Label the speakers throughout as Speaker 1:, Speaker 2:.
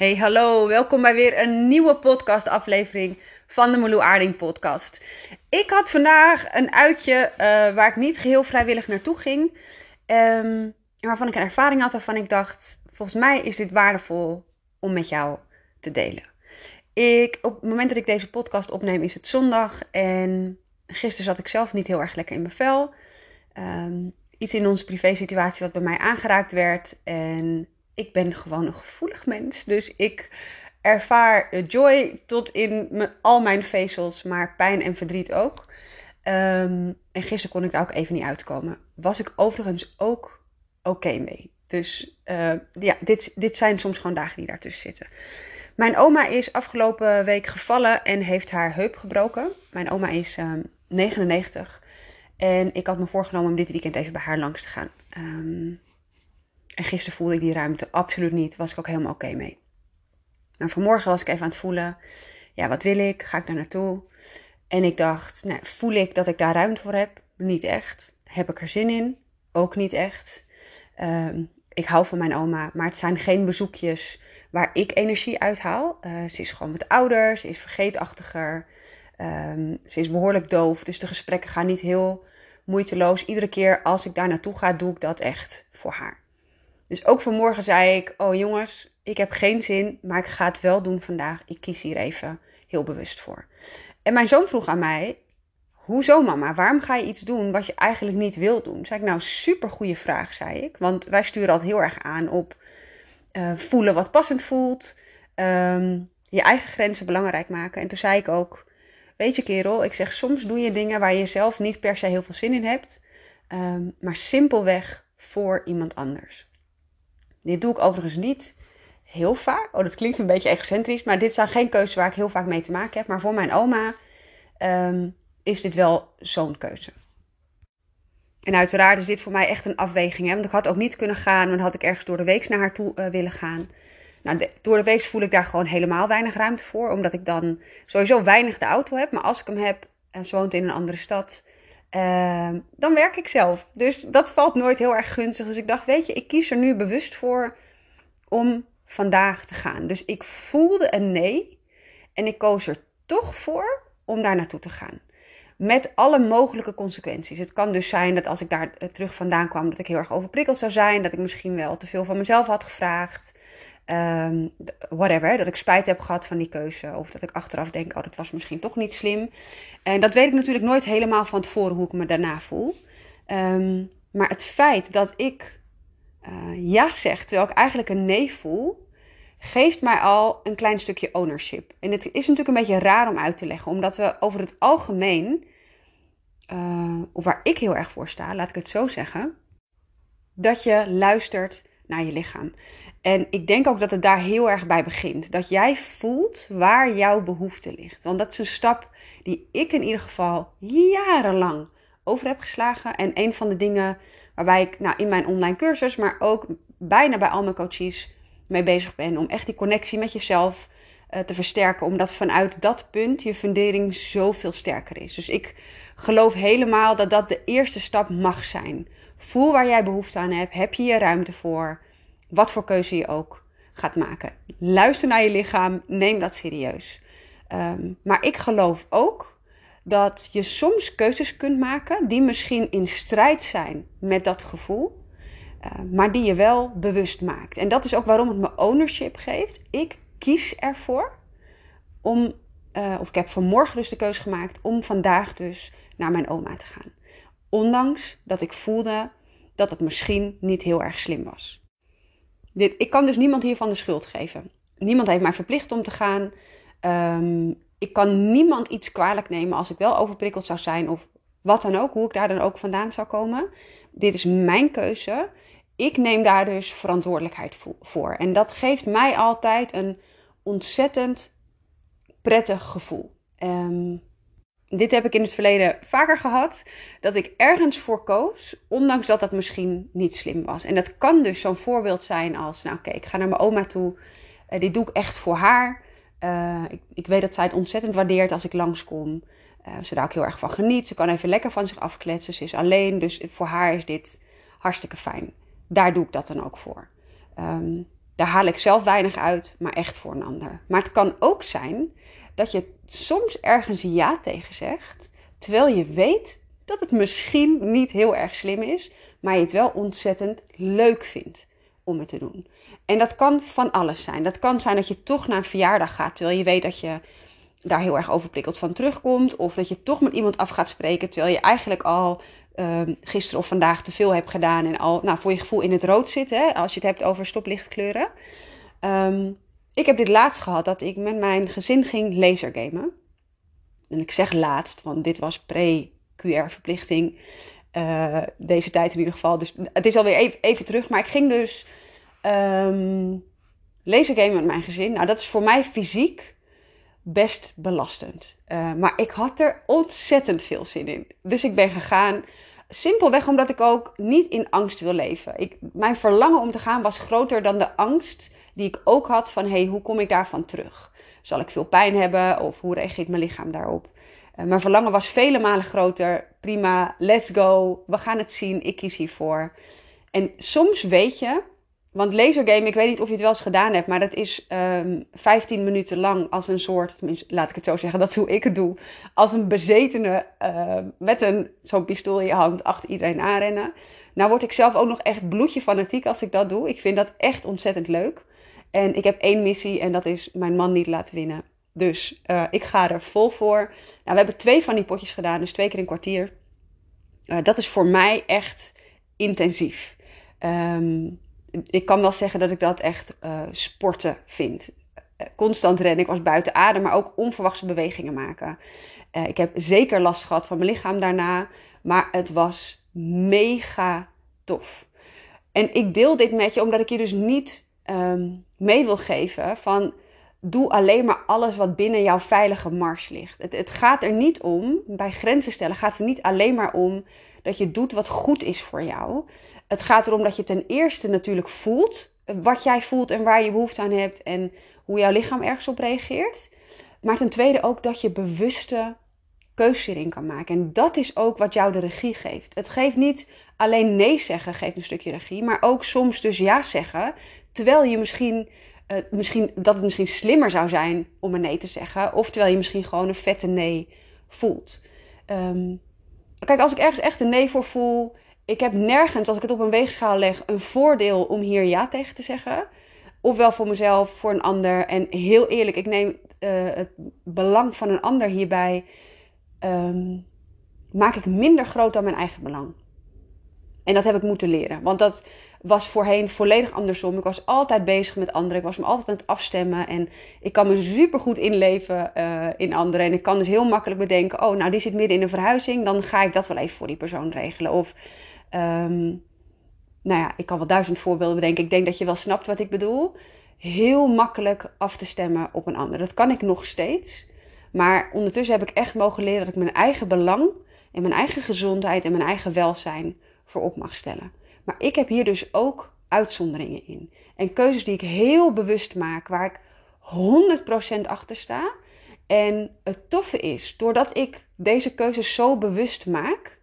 Speaker 1: Hey, hallo. Welkom bij weer een nieuwe podcastaflevering van de Meloe Aarding podcast. Ik had vandaag een uitje uh, waar ik niet geheel vrijwillig naartoe ging. Um, waarvan ik een ervaring had waarvan ik dacht, volgens mij is dit waardevol om met jou te delen. Ik, op het moment dat ik deze podcast opneem is het zondag en gisteren zat ik zelf niet heel erg lekker in mijn vel. Um, iets in onze privé situatie wat bij mij aangeraakt werd en ik ben gewoon een gevoelig mens. Dus ik ervaar joy tot in al mijn vezels, maar pijn en verdriet ook. Um, en gisteren kon ik daar ook even niet uitkomen. Was ik overigens ook oké mee. Dus uh, ja, dit, dit zijn soms gewoon dagen die daartussen zitten. Mijn oma is afgelopen week gevallen en heeft haar heup gebroken. Mijn oma is um, 99. En ik had me voorgenomen om dit weekend even bij haar langs te gaan. Um, en gisteren voelde ik die ruimte absoluut niet. Was ik ook helemaal oké mee. Maar vanmorgen was ik even aan het voelen. Ja, wat wil ik? Ga ik daar naartoe? En ik dacht, nou, voel ik dat ik daar ruimte voor heb? Niet echt. Heb ik er zin in? Ook niet echt. Um, ik hou van mijn oma, maar het zijn geen bezoekjes waar ik energie uit haal. Uh, ze is gewoon wat ouder, ze is vergeetachtiger. Um, ze is behoorlijk doof, dus de gesprekken gaan niet heel moeiteloos. Iedere keer als ik daar naartoe ga, doe ik dat echt voor haar. Dus ook vanmorgen zei ik: Oh jongens, ik heb geen zin, maar ik ga het wel doen vandaag. Ik kies hier even heel bewust voor. En mijn zoon vroeg aan mij: Hoezo, mama? Waarom ga je iets doen wat je eigenlijk niet wil doen? Zei ik: Nou, super goede vraag, zei ik. Want wij sturen altijd heel erg aan op uh, voelen wat passend voelt, um, je eigen grenzen belangrijk maken. En toen zei ik ook: Weet je, kerel, ik zeg soms doe je dingen waar je zelf niet per se heel veel zin in hebt, um, maar simpelweg voor iemand anders. Dit doe ik overigens niet heel vaak. Oh, dat klinkt een beetje egocentrisch, maar dit zijn geen keuzes waar ik heel vaak mee te maken heb. Maar voor mijn oma um, is dit wel zo'n keuze. En uiteraard is dit voor mij echt een afweging. Hè? Want ik had ook niet kunnen gaan, dan had ik ergens door de week naar haar toe uh, willen gaan. Nou, door de week voel ik daar gewoon helemaal weinig ruimte voor. Omdat ik dan sowieso weinig de auto heb. Maar als ik hem heb en ze woont in een andere stad, uh, dan werk ik zelf. Dus dat valt nooit heel erg gunstig. Dus ik dacht, weet je, ik kies er nu bewust voor om vandaag te gaan. Dus ik voelde een nee en ik koos er toch voor om daar naartoe te gaan. Met alle mogelijke consequenties. Het kan dus zijn dat als ik daar eh, terug vandaan kwam, dat ik heel erg overprikkeld zou zijn. Dat ik misschien wel te veel van mezelf had gevraagd. Um, whatever, dat ik spijt heb gehad van die keuze. Of dat ik achteraf denk, oh, dat was misschien toch niet slim. En dat weet ik natuurlijk nooit helemaal van tevoren hoe ik me daarna voel. Um, maar het feit dat ik uh, ja zeg, terwijl ik eigenlijk een nee voel, geeft mij al een klein stukje ownership. En het is natuurlijk een beetje raar om uit te leggen, omdat we over het algemeen, uh, of waar ik heel erg voor sta, laat ik het zo zeggen, dat je luistert naar je lichaam. En ik denk ook dat het daar heel erg bij begint. Dat jij voelt waar jouw behoefte ligt. Want dat is een stap die ik in ieder geval jarenlang over heb geslagen. En een van de dingen waarbij ik nou, in mijn online cursus, maar ook bijna bij al mijn coaches mee bezig ben. Om echt die connectie met jezelf uh, te versterken. Omdat vanuit dat punt je fundering zoveel sterker is. Dus ik geloof helemaal dat dat de eerste stap mag zijn. Voel waar jij behoefte aan hebt. Heb je je ruimte voor? Wat voor keuze je ook gaat maken. Luister naar je lichaam, neem dat serieus. Um, maar ik geloof ook dat je soms keuzes kunt maken die misschien in strijd zijn met dat gevoel, uh, maar die je wel bewust maakt. En dat is ook waarom het me ownership geeft. Ik kies ervoor om, uh, of ik heb vanmorgen dus de keuze gemaakt om vandaag dus naar mijn oma te gaan. Ondanks dat ik voelde dat het misschien niet heel erg slim was. Dit, ik kan dus niemand hiervan de schuld geven. Niemand heeft mij verplicht om te gaan. Um, ik kan niemand iets kwalijk nemen als ik wel overprikkeld zou zijn of wat dan ook, hoe ik daar dan ook vandaan zou komen. Dit is mijn keuze. Ik neem daar dus verantwoordelijkheid voor. En dat geeft mij altijd een ontzettend prettig gevoel. Um, dit heb ik in het verleden vaker gehad. Dat ik ergens voor koos, ondanks dat dat misschien niet slim was. En dat kan dus zo'n voorbeeld zijn als, nou oké, ik ga naar mijn oma toe. Uh, dit doe ik echt voor haar. Uh, ik, ik, weet dat zij het ontzettend waardeert als ik langskom. Uh, ze daar ook heel erg van geniet. Ze kan even lekker van zich afkletsen. Ze is alleen, dus voor haar is dit hartstikke fijn. Daar doe ik dat dan ook voor. Um, daar haal ik zelf weinig uit, maar echt voor een ander. Maar het kan ook zijn dat je soms ergens ja tegen zegt, terwijl je weet dat het misschien niet heel erg slim is, maar je het wel ontzettend leuk vindt om het te doen. En dat kan van alles zijn. Dat kan zijn dat je toch naar een verjaardag gaat, terwijl je weet dat je daar heel erg overprikkeld van terugkomt. Of dat je toch met iemand af gaat spreken, terwijl je eigenlijk al um, gisteren of vandaag te veel hebt gedaan en al nou, voor je gevoel in het rood zit, hè, als je het hebt over stoplichtkleuren. Um, ik heb dit laatst gehad dat ik met mijn gezin ging lasergamen. En ik zeg laatst, want dit was pre-QR-verplichting. Uh, deze tijd in ieder geval. Dus het is alweer even, even terug. Maar ik ging dus um, lasergamen met mijn gezin. Nou, dat is voor mij fysiek best belastend. Uh, maar ik had er ontzettend veel zin in. Dus ik ben gegaan. Simpelweg omdat ik ook niet in angst wil leven. Ik, mijn verlangen om te gaan was groter dan de angst die ik ook had van hey, hoe kom ik daarvan terug? Zal ik veel pijn hebben of hoe reageert mijn lichaam daarop? Uh, mijn verlangen was vele malen groter. Prima, let's go. We gaan het zien. Ik kies hiervoor. En soms weet je, want lasergame, ik weet niet of je het wel eens gedaan hebt, maar dat is um, ehm, 15 minuten lang als een soort, laat ik het zo zeggen, dat is hoe ik het doe, als een bezetene uh, met een, zo'n pistool in je hand achter iedereen aanrennen. Nou word ik zelf ook nog echt bloedje fanatiek als ik dat doe. Ik vind dat echt ontzettend leuk. En ik heb één missie en dat is mijn man niet laten winnen. Dus uh, ik ga er vol voor. Nou, we hebben twee van die potjes gedaan, dus twee keer een kwartier. Uh, dat is voor mij echt intensief. Um, ik kan wel zeggen dat ik dat echt uh, sporten vind. constant rennen, ik was buiten adem, maar ook onverwachte bewegingen maken. ik heb zeker last gehad van mijn lichaam daarna, maar het was mega tof. En ik deel dit met je omdat ik je dus niet um, mee wil geven van doe alleen maar alles wat binnen jouw veilige mars ligt. Het, het, gaat er niet om, bij grenzen stellen gaat het niet alleen maar om dat je doet wat goed is voor jou. Het gaat erom dat je ten eerste natuurlijk voelt wat jij voelt en waar je behoefte aan hebt en hoe jouw lichaam ergens op reageert. Maar ten tweede ook dat je bewuste keuzes erin kan maken. En dat is ook wat jou de regie geeft. Het geeft niet alleen nee zeggen, geeft een stukje regie, maar ook soms dus ja zeggen Terwijl je misschien, uh, misschien, dat het misschien slimmer zou zijn om een nee te zeggen. Of terwijl je misschien gewoon een vette nee voelt. Um, kijk, als ik ergens echt een nee voor voel. Ik heb nergens, als ik het op een weegschaal leg, een voordeel om hier ja tegen te zeggen. Ofwel voor mezelf, voor een ander. En heel eerlijk, ik neem uh, het belang van een ander hierbij. Um, maak ik minder groot dan mijn eigen belang. En dat heb ik moeten leren. Want dat, was voorheen volledig andersom. Ik was altijd bezig met anderen. Ik was me altijd aan het afstemmen. En ik kan me super goed inleven uh, in anderen. En ik kan dus heel makkelijk bedenken: oh, nou, die zit midden in een verhuizing. Dan ga ik dat wel even voor die persoon regelen. Of, um, nou ja, ik kan wel duizend voorbeelden bedenken. Ik denk dat je wel snapt wat ik bedoel. Heel makkelijk af te stemmen op een ander. Dat kan ik nog steeds. Maar ondertussen heb ik echt mogen leren dat ik mijn eigen belang en mijn eigen gezondheid en mijn eigen welzijn voorop mag stellen. Maar ik heb hier dus ook uitzonderingen in. En keuzes die ik heel bewust maak, waar ik 100% achter sta. En het toffe is, doordat ik deze keuzes zo bewust maak,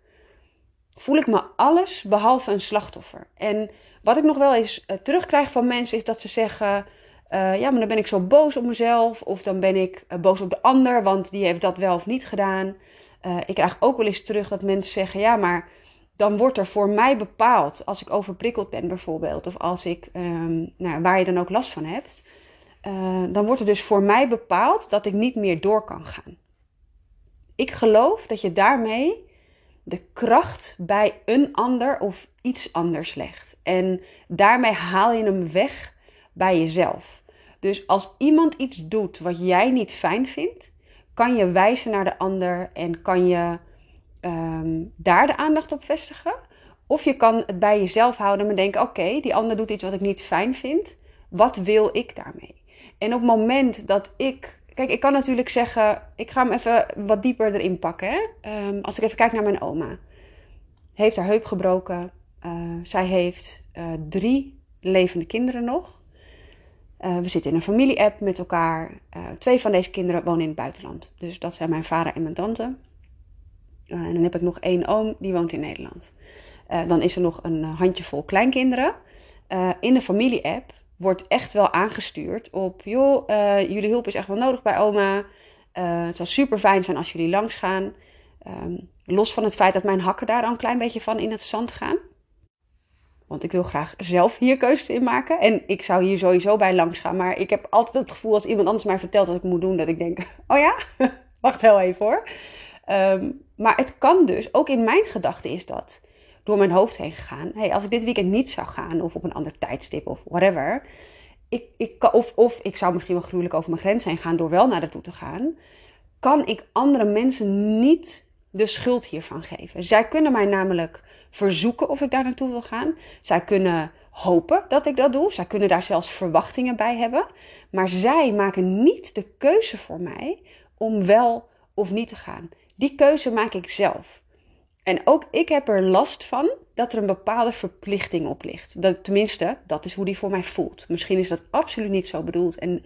Speaker 1: voel ik me alles behalve een slachtoffer. En wat ik nog wel eens uh, terugkrijg van mensen is dat ze zeggen: uh, Ja, maar dan ben ik zo boos op mezelf. Of dan ben ik uh, boos op de ander, want die heeft dat wel of niet gedaan. ik krijg ook wel eens terug dat mensen zeggen: Ja, maar dan wordt er voor mij bepaald, als ik overprikkeld ben bijvoorbeeld, of als ik, um, nou, waar je dan ook last van hebt, uh, dan wordt er dus voor mij bepaald dat ik niet meer door kan gaan. Ik geloof dat je daarmee de kracht bij een ander of iets anders legt. En daarmee haal je hem weg bij jezelf. Dus als iemand iets doet wat jij niet fijn vindt, kan je wijzen naar de ander en kan je um, daar de aandacht op vestigen. Of je kan het bij jezelf houden en denken: oké, die ander doet iets wat ik niet fijn vind. Wat wil ik daarmee? En op het moment dat ik. Kijk, ik kan natuurlijk zeggen: ik ga hem even wat dieper erin pakken. Hè? Um, als ik even kijk naar mijn oma. Heeft haar heup gebroken. Uh, zij heeft uh, drie levende kinderen nog. Uh, we zitten in een familie-app met elkaar. twee van deze kinderen wonen in het buitenland. Dus dat zijn mijn vader en mijn tante. Uh, en dan heb ik nog één oom, die woont in Nederland. Uh, dan is er nog een handjevol kleinkinderen. Uh, in de familie-app wordt echt wel aangestuurd op, joh, jullie hulp is echt wel nodig bij oma. Het zal super fijn zijn als jullie langs gaan. Um, los van het feit dat mijn hakken daar al een klein beetje van in het zand gaan. Want ik wil graag zelf hier keuzes in maken. En ik zou hier sowieso bij langs gaan. Maar ik heb altijd het gevoel als iemand anders mij vertelt wat ik moet doen, dat ik denk: oh ja, wacht heel even hoor. Um, maar het kan dus, ook in mijn gedachten is dat door mijn hoofd heen gegaan. Hey, als ik dit weekend niet zou gaan, of op een ander tijdstip of whatever. Ik, ik, of, of ik zou misschien wel gruwelijk over mijn grens heen gaan door wel naar naartoe te gaan. Kan ik andere mensen niet de schuld hiervan geven? Zij kunnen mij namelijk verzoeken of ik daar naartoe wil gaan. Zij kunnen hopen dat ik dat doe. Zij kunnen daar zelfs verwachtingen bij hebben. Maar zij maken niet de keuze voor mij om wel of niet te gaan. Die keuze maak ik zelf. En ook ik heb er last van dat er een bepaalde verplichting op ligt. Dat, tenminste, dat is hoe die voor mij voelt. Misschien is dat absoluut niet zo bedoeld. En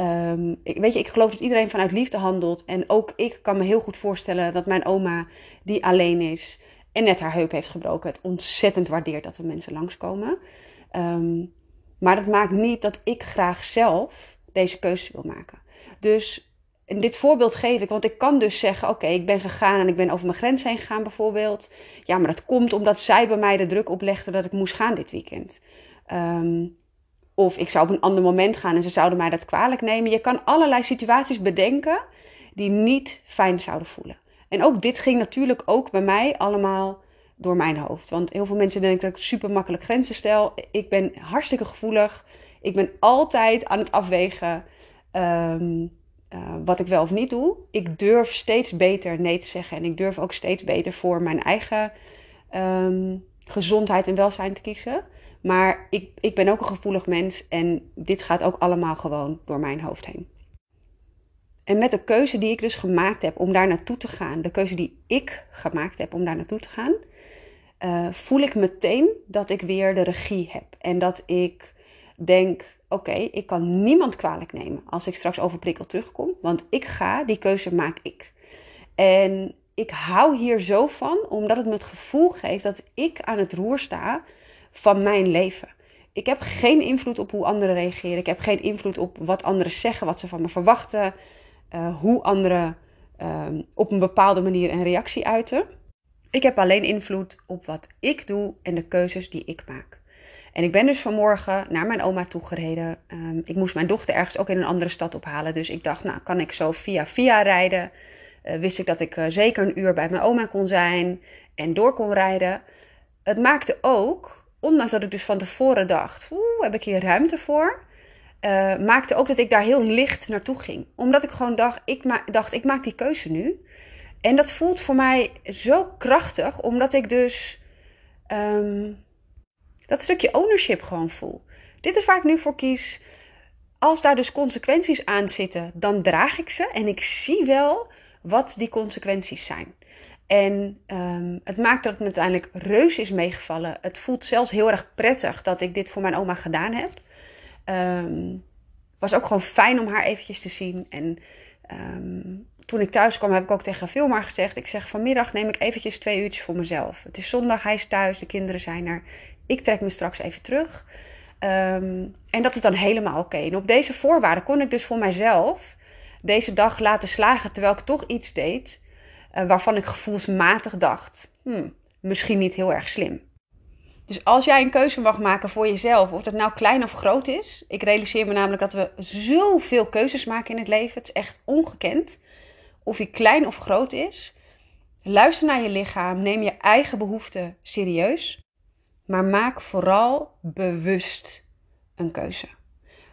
Speaker 1: um, ik, weet je, ik geloof dat iedereen vanuit liefde handelt. En ook ik kan me heel goed voorstellen dat mijn oma, die alleen is en net haar heup heeft gebroken, het ontzettend waardeert dat er mensen langskomen. Um, maar dat maakt niet dat ik graag zelf deze keuze wil maken. Dus en dit voorbeeld geef ik, want ik kan dus zeggen: Oké, ik ben gegaan en ik ben over mijn grens heen gegaan, bijvoorbeeld. Ja, maar dat komt omdat zij bij mij de druk oplegden dat ik moest gaan dit weekend. Um, of ik zou op een ander moment gaan en ze zouden mij dat kwalijk nemen. Je kan allerlei situaties bedenken die niet fijn zouden voelen. En ook dit ging natuurlijk ook bij mij allemaal door mijn hoofd. Want heel veel mensen denken dat ik super makkelijk grenzen stel. Ik ben hartstikke gevoelig. Ik ben altijd aan het afwegen. Um, uh, wat ik wel of niet doe. Ik durf steeds beter nee te zeggen. En ik durf ook steeds beter voor mijn eigen um, gezondheid en welzijn te kiezen. Maar ik, ik ben ook een gevoelig mens en dit gaat ook allemaal gewoon door mijn hoofd heen. En met de keuze die ik dus gemaakt heb om daar naartoe te gaan, de keuze die ik gemaakt heb om daar naartoe te gaan, uh, voel ik meteen dat ik weer de regie heb. En dat ik denk, oké, ik kan niemand kwalijk nemen als ik straks overprikkeld terugkom. Want ik ga, die keuze maak ik. En ik hou hier zo van, omdat het me het gevoel geeft dat ik aan het roer sta van mijn leven. Ik heb geen invloed op hoe anderen reageren. Ik heb geen invloed op wat anderen zeggen, wat ze van me verwachten. Uh, hoe anderen uh, op een bepaalde manier een reactie uiten. Ik heb alleen invloed op wat ik doe en de keuzes die ik maak. En ik ben dus vanmorgen naar mijn oma toegereden. Um, ik moest mijn dochter ergens ook in een andere stad ophalen. Dus ik dacht, nou kan ik zo via via rijden. Uh, wist ik dat ik uh, zeker een uur bij mijn oma kon zijn en door kon rijden. Het maakte ook, ondanks dat ik dus van tevoren dacht, oeh, heb ik hier ruimte voor? Uh, maakte ook dat ik daar heel licht naartoe ging. Omdat ik gewoon dacht ik, dacht, ik maak die keuze nu. En dat voelt voor mij zo krachtig, omdat ik dus... Um, dat stukje ownership gewoon voel. Dit is waar ik nu voor kies. Als daar dus consequenties aan zitten, dan draag ik ze en ik zie wel wat die consequenties zijn. En um, het maakt dat het uiteindelijk reus is meegevallen. Het voelt zelfs heel erg prettig dat ik dit voor mijn oma gedaan heb. Um, was ook gewoon fijn om haar eventjes te zien. En um, toen ik thuis kwam, heb ik ook tegen Vilmar gezegd: Ik zeg vanmiddag neem ik eventjes twee uurtjes voor mezelf. Het is zondag, hij is thuis, de kinderen zijn er ik trek me straks even terug. Um, en dat is dan helemaal oké. En op deze voorwaarden kon ik dus voor mijzelf deze dag laten slagen, terwijl ik toch iets deed uh, waarvan ik gevoelsmatig dacht, hmm, misschien niet heel erg slim. Dus als jij een keuze mag maken voor jezelf, of dat nou klein of groot is. Ik realiseer me namelijk dat we zoveel keuzes maken in het leven. Het is echt ongekend. Of die klein of groot is. Luister naar je lichaam. Neem je eigen behoeften serieus. Maar maak vooral bewust een keuze.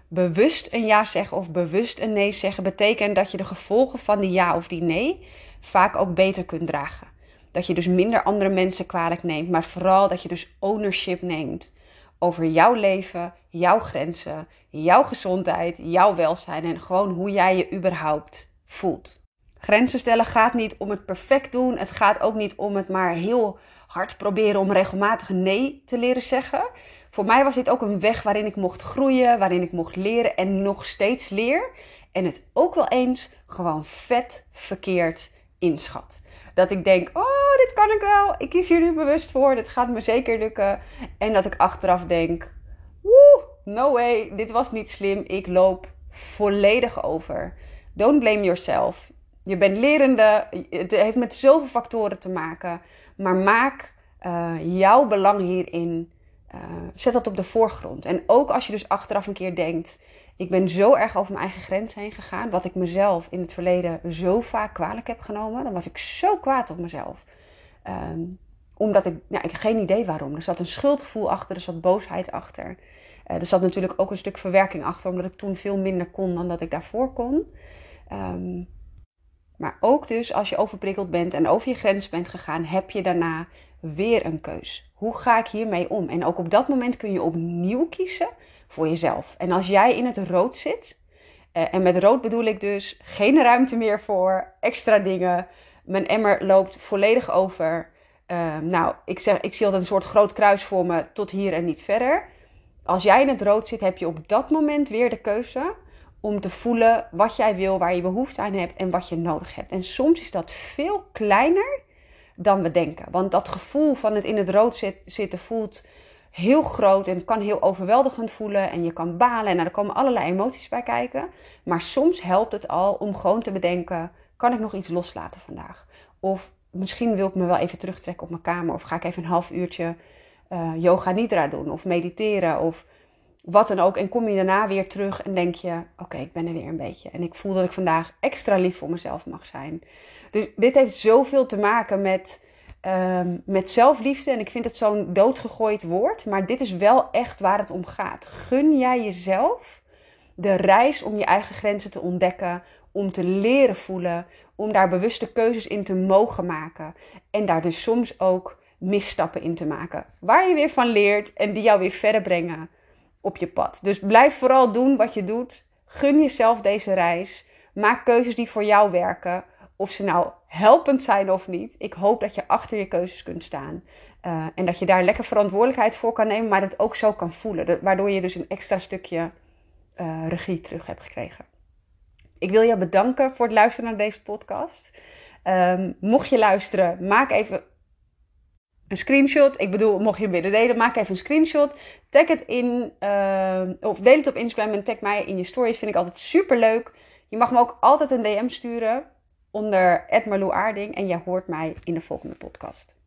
Speaker 1: Bewust een ja zeggen of bewust een nee zeggen betekent dat je de gevolgen van die ja of die nee vaak ook beter kunt dragen. Dat je dus minder andere mensen kwalijk neemt, maar vooral dat je dus ownership neemt over jouw leven, jouw grenzen, jouw gezondheid, jouw welzijn en gewoon hoe jij je überhaupt voelt. Grenzen stellen gaat niet om het perfect doen. Het gaat ook niet om het maar heel hard proberen om regelmatig nee te leren zeggen. Voor mij was dit ook een weg waarin ik mocht groeien, waarin ik mocht leren en nog steeds leer. En het ook wel eens gewoon vet verkeerd inschat. Dat ik denk, oh, dit kan ik wel. Ik kies hier nu bewust voor. Dit gaat me zeker lukken. En dat ik achteraf denk, woe, no way, dit was niet slim, ik loop volledig over. Don't blame yourself. Je bent lerende, het heeft met zoveel factoren te maken. Maar maak uh, jouw belang hierin, uh, zet dat op de voorgrond. En ook als je dus achteraf een keer denkt, ik ben zo erg over mijn eigen grens heen gegaan, wat ik mezelf in het verleden zo vaak kwalijk heb genomen, dan was ik zo kwaad op mezelf. Um, omdat ik, ja, ik heb geen idee waarom. Er zat een schuldgevoel achter, er zat boosheid achter. Uh, er zat natuurlijk ook een stuk verwerking achter, omdat ik toen veel minder kon dan dat ik daarvoor kon. Um, maar ook dus als je overprikkeld bent en over je grens bent gegaan, heb je daarna weer een keus. Hoe ga ik hiermee om? En ook op dat moment kun je opnieuw kiezen voor jezelf. En als jij in het rood zit, uh, en met rood bedoel ik dus geen ruimte meer voor extra dingen. Mijn emmer loopt volledig over. Uh, nou, ik, zeg, ik zie altijd een soort groot kruis voor me tot hier en niet verder. Als jij in het rood zit, heb je op dat moment weer de keuze om te voelen wat jij wil, waar je behoefte aan hebt en wat je nodig hebt. En soms is dat veel kleiner dan we denken. Want dat gevoel van het in het rood zitten voelt heel groot en kan heel overweldigend voelen. En je kan balen en nou, er komen allerlei emoties bij kijken. Maar soms helpt het al om gewoon te bedenken: kan ik nog iets loslaten vandaag? Of misschien wil ik me wel even terugtrekken op mijn kamer. Of ga ik even een half uurtje uh, yoga nidra doen. Of mediteren. Of wat dan ook. En kom je daarna weer terug en denk je: oké, ik ben er weer een beetje. En ik voel dat ik vandaag extra lief voor mezelf mag zijn. Dus dit heeft zoveel te maken met, um, met zelfliefde. En ik vind het zo'n doodgegooid woord. Maar dit is wel echt waar het om gaat. Gun jij jezelf de reis om je eigen grenzen te ontdekken. Om te leren voelen. Om daar bewuste keuzes in te mogen maken. En daar dus soms ook misstappen in te maken. Waar je weer van leert en die jou weer verder brengen op je pad. Dus blijf vooral doen wat je doet. Gun jezelf deze reis. Maak keuzes die voor jou werken. Of ze nou helpend zijn of niet. Ik hoop dat je achter je keuzes kunt staan. Uh, en dat je daar lekker verantwoordelijkheid voor kan nemen, maar het ook zo kan voelen. Waardoor je dus een extra stukje uh, regie terug hebt gekregen. Ik wil je bedanken voor het luisteren naar deze podcast. Um, mocht je luisteren, maak even een screenshot. Ik bedoel, mocht je willen delen, maak even een screenshot. Tag het in, uh, of deel het op Instagram en tag mij in je stories. Vind ik altijd super leuk. Je mag me ook altijd een DM sturen onder Aarding. En jij hoort mij in de volgende podcast.